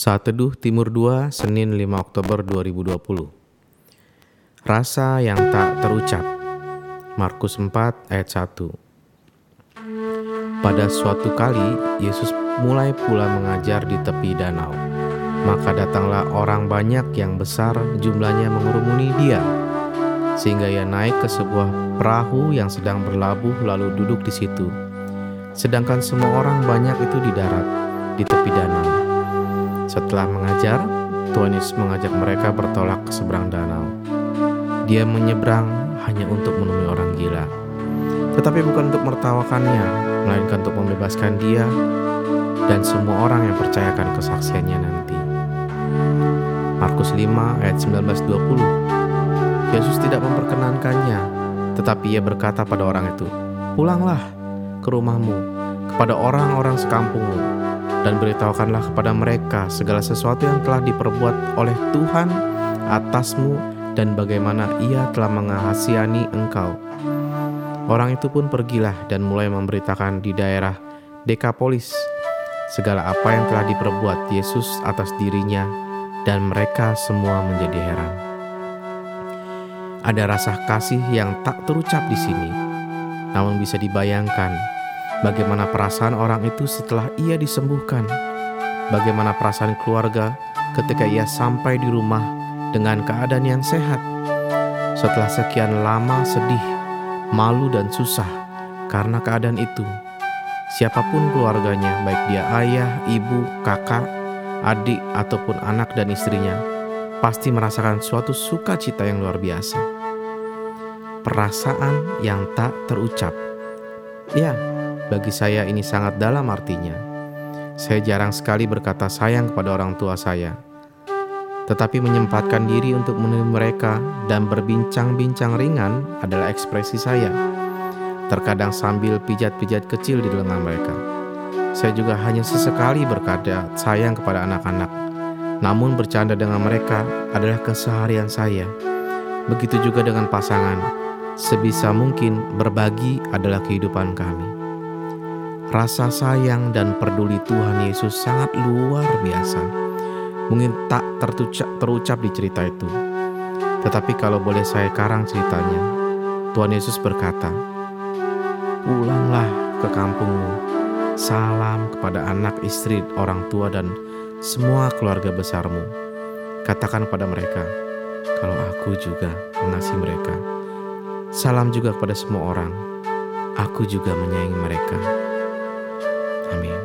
Saat Teduh Timur 2, Senin 5 Oktober 2020. Rasa yang tak terucap. Markus 4 ayat 1. Pada suatu kali, Yesus mulai pula mengajar di tepi danau. Maka datanglah orang banyak yang besar jumlahnya mengurumuni dia. Sehingga ia naik ke sebuah perahu yang sedang berlabuh lalu duduk di situ. Sedangkan semua orang banyak itu di darat, di tepi danau. Setelah mengajar, Tuhan Yesus mengajak mereka bertolak ke seberang danau. Dia menyeberang hanya untuk menemui orang gila, tetapi bukan untuk mertawakannya, melainkan untuk membebaskan dia dan semua orang yang percayakan kesaksiannya nanti. Markus 5 ayat 19-20 Yesus tidak memperkenankannya, tetapi ia berkata pada orang itu, Pulanglah ke rumahmu, kepada orang-orang sekampungmu, dan beritahukanlah kepada mereka segala sesuatu yang telah diperbuat oleh Tuhan atasmu dan bagaimana ia telah mengasiani engkau. Orang itu pun pergilah dan mulai memberitakan di daerah Dekapolis segala apa yang telah diperbuat Yesus atas dirinya dan mereka semua menjadi heran. Ada rasa kasih yang tak terucap di sini, namun bisa dibayangkan bagaimana perasaan orang itu setelah ia disembuhkan, bagaimana perasaan keluarga ketika ia sampai di rumah dengan keadaan yang sehat. Setelah sekian lama sedih, malu, dan susah karena keadaan itu, siapa pun keluarganya, baik dia ayah, ibu, kakak, adik, ataupun anak dan istrinya, pasti merasakan suatu sukacita yang luar biasa. Perasaan yang tak terucap. Ya, bagi saya ini sangat dalam artinya. Saya jarang sekali berkata sayang kepada orang tua saya. Tetapi menyempatkan diri untuk menemui mereka dan berbincang-bincang ringan adalah ekspresi saya. Terkadang sambil pijat-pijat kecil di lengan mereka. Saya juga hanya sesekali berkata sayang kepada anak-anak. Namun bercanda dengan mereka adalah keseharian saya. Begitu juga dengan pasangan. Sebisa mungkin berbagi adalah kehidupan kami. Rasa sayang dan peduli Tuhan Yesus sangat luar biasa. Mungkin tak tertucap, terucap di cerita itu. Tetapi kalau boleh saya karang ceritanya, Tuhan Yesus berkata, Pulanglah ke kampungmu, salam kepada anak istri, orang tua, dan semua keluarga besarmu. Katakan pada mereka, kalau aku juga mengasihi mereka. Salam juga kepada semua orang. Aku juga menyayangi mereka. Amén.